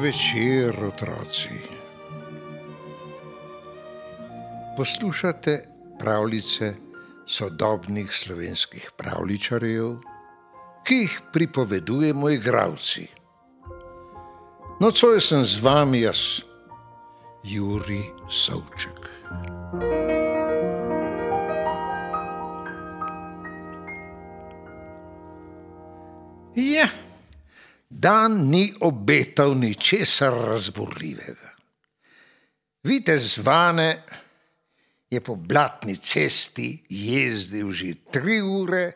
Večer, otroci. Poslušate pravljice sodobnih slovenskih pravličarjev, ki jih pripovedujemo igravci. Nocoj sem z vami jaz, Juri Savček. Ja, dan ni obetal ničesar razburljivega. Vidite, zvane je po blatni cesti jezdil že tri ure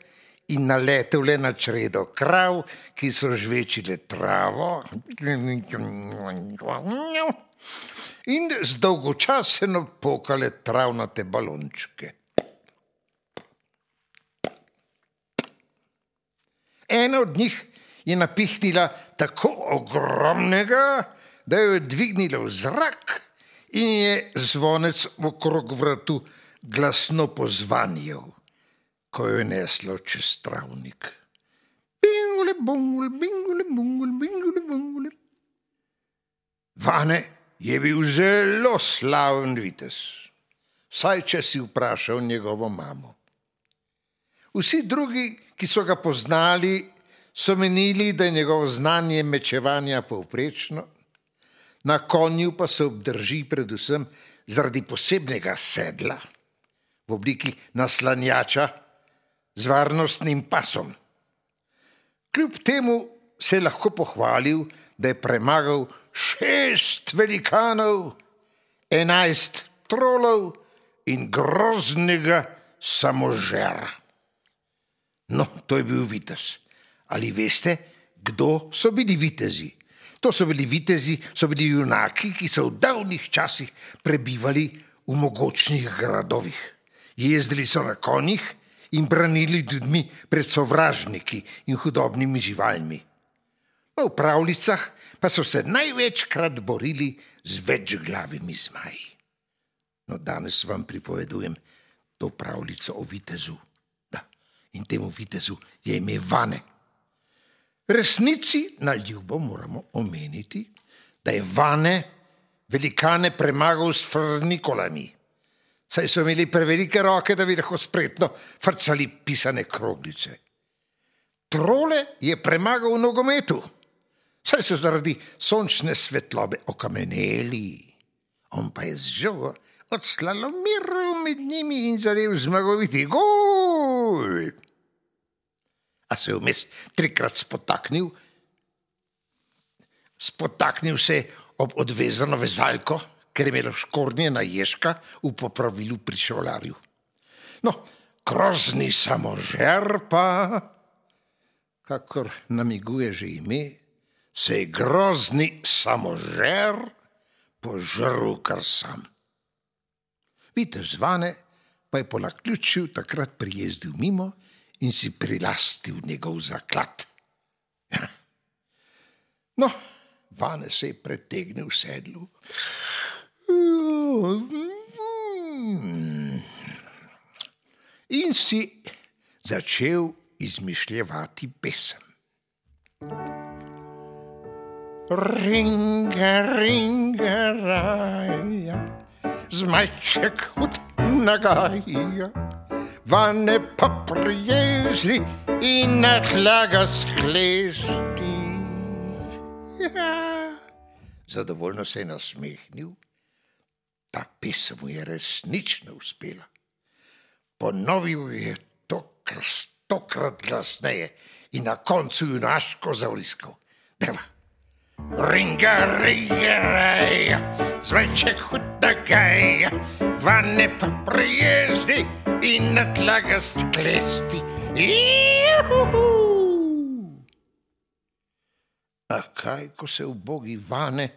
in naletel le na čredo krav, ki so žvečile travo in z dolgočaseno pokale travnate balončke. Ena od njih je napihnila tako ogromnega, da jo je dvignila v zrak in je zvonec okrog vratu glasno pozvanjal, ko jo je neslo čez travnik. Bingule, bungule, bingule, bungule, bingule, bungule. Vane je bil zelo slaven vitez, saj če si vprašal njegovo mamo. Vsi drugi, ki so ga poznali, so menili, da je njegovo znanje mečevanja povprečno, na konju pa se obdrži predvsem zaradi posebnega sedla v obliki naslanjača z varnostnim pasom. Kljub temu se je lahko pohvalil, da je premagal šest velikanov, enajst trolov in groznega samožera. No, to je bil vitez. Ali veste, kdo so bili vitezi? To so bili vitezi, so bili junaki, ki so v davnih časih prebivali v mogočnih gradovih. Jezdili so na konjih in branili ljudmi pred sovražniki in hudobnimi živalmi. V pravljicah pa so se največkrat borili z večglavimi zmaji. No, danes vam pripovedujem to pravljico o vitezu. Da, in temu vitezu je ime Vane. Resnici na ljubo moramo omeniti, da je Vane velikane premagal s frnikolami, saj so imeli prevelike roke, da bi lahko spretno frcali pisane kroglice. Trole je premagal v nogometu, saj so zaradi sončne svetlobe okameneli. On pa je z žogo odslalomiral med njimi in zadev zmagoviti gol a se je vmes trikrat spotaknil, spotaknil se je ob odvezano vezalko, ker je imelo škornje na ježka v popravilu pri šolarju. No, grozni samožer pa, kakor namiguje že ime, se je grozni samožer požrl kar sam. Vidite, zvane pa je po naključju takrat prijezdil mimo in si prilastil njegov zaklad. Ja. No, vane se je pretegnil v sedlu. In si začel izmišljati pesem. Ringa, ringa, raja, zmajček hud nagaja vane pa prijezli in na tla ga sklesti. Ja. Zadovoljno se je nasmehnil, ta pesem mu je resnično uspela. Ponovil je to stokrat glasneje in na koncu junaško zavriskal. Deva. Ringa, ringa, raja, zveček huda gaja, vane pa prijezdi in na tlagast klesti. Juhu! A kaj, ko se v bogi vane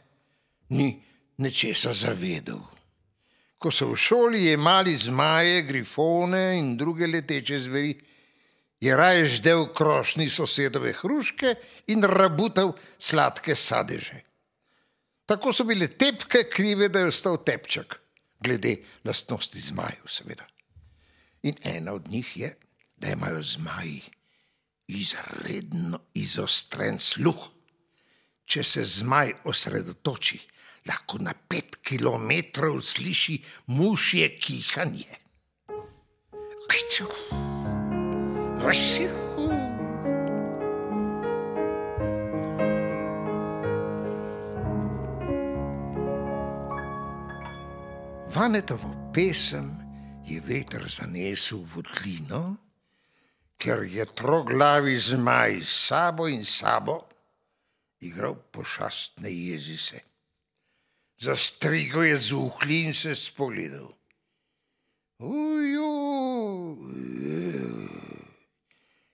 ni nečesa zavedel? Ko so v šoli jemali zmaje, grifone in druge leteče zveri, je raje ždel krošni sosedove hruške in rabutal sladke sadeže. Tako so bile tepke krive, da je ostal tepček, glede lastnosti zmajev, seveda. In ena od njih je, da imajo zmaji izredno izostren sluh. če se zmaj osredotoči, lahko na pet kilometrov sliši mušje kihanje. Kajcu, Vanetovo pesem je veter zanesel v tlino, ker je troglavi zmaj sabo in sabo igral pošastne jezise. Zastrigo je zuhli in se spogledal. Uju,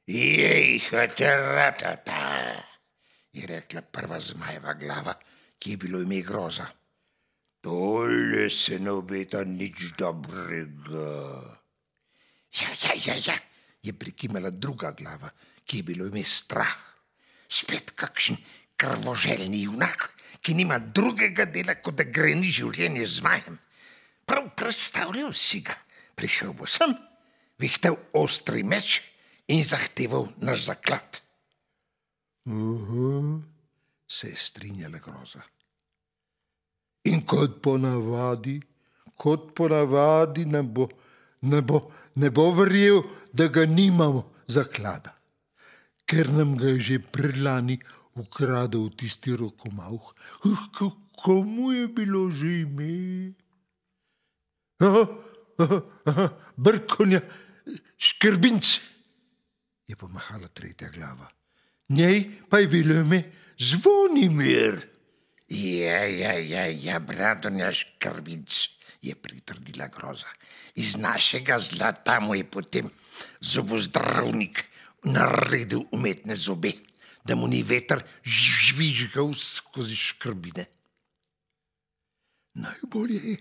jej, hateratata, je rekla prva zmajeva glava, ki je bilo ime groza. Tole se ne obeta nič dobrega. Ja, ja, ja, ja, je prikimala druga glava, ki je bilo ime strah. Spet kakšen krvoželjni junak, ki nima drugega dela, kot da greni življenje z majem. Prav predstavljal si ga, prišel bo sem, vihtel ostri meč in zahteval naš zaklad. Uhu, se je strinjala groza. In kot ponavadi, kot ponavadi ne bo, ne bo, ne bo verjel, da ga nimamo zaklada, ker nam ga je že predlani ukradel tisti rokomauh. Kako mu je bilo že ime? Brkonja, škrbinc, je pomahala tretja glava. Njej pa je bilo ime Zvonimir. Ja, ja, ja, ja bradonja škrbic, je pritrdila groza. Iz našega zlata mu je potem zobozdravnik naredil umetne zobe, da mu ni veter žvižgal skozi škrbine. Najbolje je,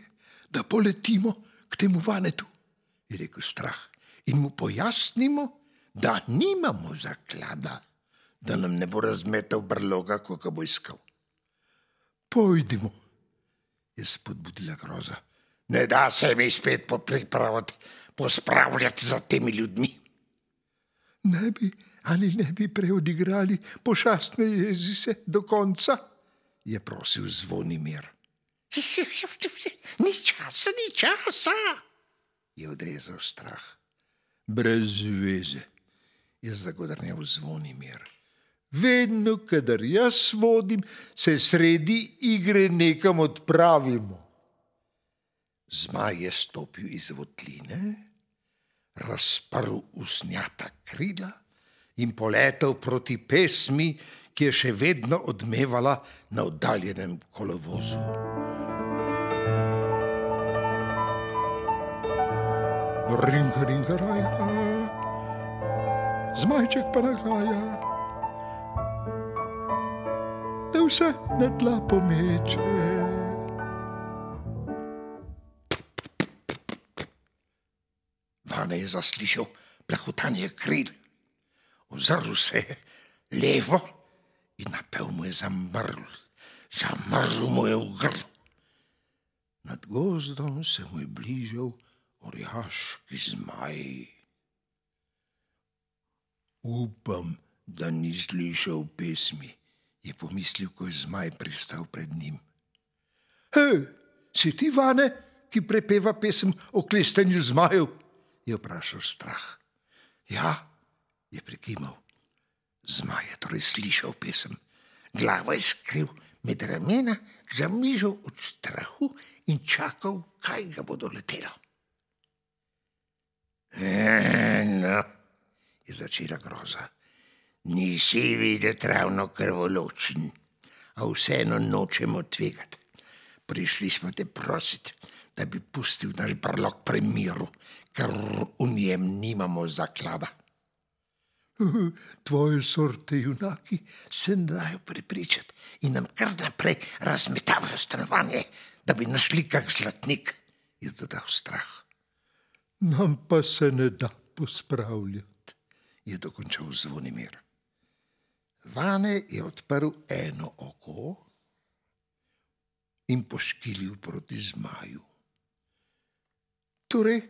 da poletimo k temu vanetu, je rekel strah, in mu pojasnimo, da nimamo zaklada, da nam ne bo razmetal brloga, ko ga bo iskal. Pojdimo, je spodbudila groza. Ne da se mi spet popripraviti, pospravljati za temi ljudmi. Ne bi ali ne bi preodigrali pošastne jezise do konca, je prosil zvonimir. Ni časa, ni časa, je odrezal strah. Brez veze, je zagodrnil zvonimir. Vedno, kadar jaz vodim, se sredi igre nekam odpravimo. Zmaj je stopil iz votline, razprl usnjata krila in poletel proti pesmi, ki je še vedno odmevala na oddaljenem kolovozu. Ringa, ringa, raja, zmajček pa nagaja da vse na tla pomeče. Vane je zaslišal plahutanje kril, ozrl se je levo in napel mu je zamrl, zamrl mu je v grl. Nad gozdom se mu je bližal orjaški zmaj. Upam, da ni slišal pesmi je pomislil, ko je zmaj pristal pred njim. Hej, si ti vane, ki prepeva pesem o klestenju zmajev? je vprašal strah. Ja, je prekimal. Zmaj je torej slišal pesem. Glava je skril med ramena, zamižal od strahu in čakal, kaj ga bo doletelo. Eno, je začela groza. Nisi videti ravno krvoločen, a vseeno nočemo tvegati. Prišli smo te prositi, da bi pustil naš brlog pri miru, ker v njem nimamo zaklada. Tvoje sorte junaki se ne dajo prepričati in nam kar naprej razmetavajo stanovanje, da bi našli kak zlatnik, je dodal strah. Nam pa se ne da pospravljati, je dokončal zvonimir. Vane je odprl eno oko in poškilil proti zmaju. Torej,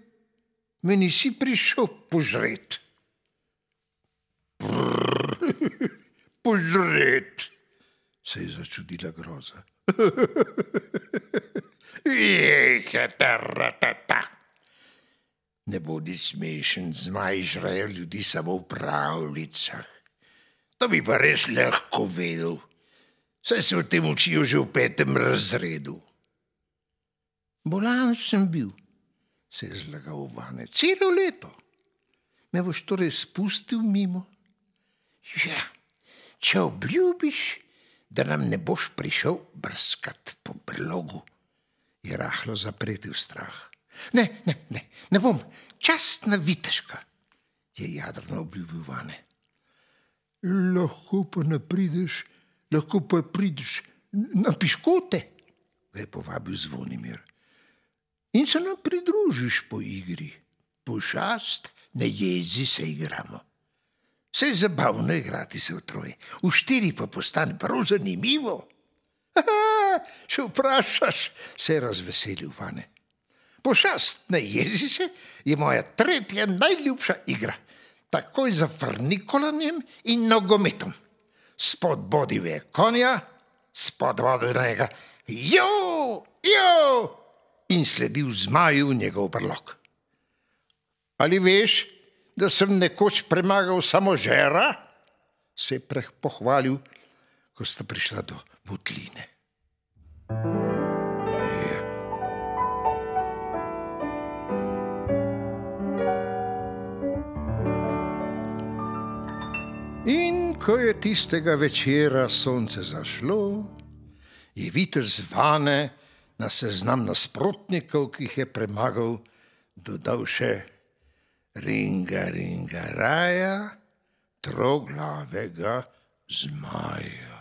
me nisi prišel požret. Požret, se je začudila groza. Ne bodi smešen, zmaj žrejo ljudi samo v pravljicah. To bi pa res lahko vedel, saj se v tem učijo že v petem razredu. Bolan sem bil, se je zlagal vane, celo leto. Me boš torej spustil mimo? Ja, če obljubiš, da nam ne boš prišel brskat po brlogu, je rahlo zapretil strah. Ne, ne, ne, ne bom, častna viteška, je jadrno obljubil vane. Lahko pa ne prideš, lahko pa prideš na piškote, ga je povabil zvonimir. In se nam pridružiš po igri, pošast, ne jezi se igramo. Vse je zabavno igrati se v troje, v štiri pa postane prav zanimivo. Aha, če vprašaš, se je razveselil vane. Pošast na jezi se je moja tretja najljubša igra, takoj za frnikolanjem in nogometom. Spod bodive konja, spod vodnega, jo, jo, in sledil zmaju njegov brlog. Ali veš, da sem nekoč premagal samo žera, se je pohvalil, ko sta prišla do votline. Ja. In ko je tistega večera sonce zašlo, je videl zvane na seznam nasprotnikov, ki jih je premagal, dodal še ringa, ringa, raja, troglavega zmaja.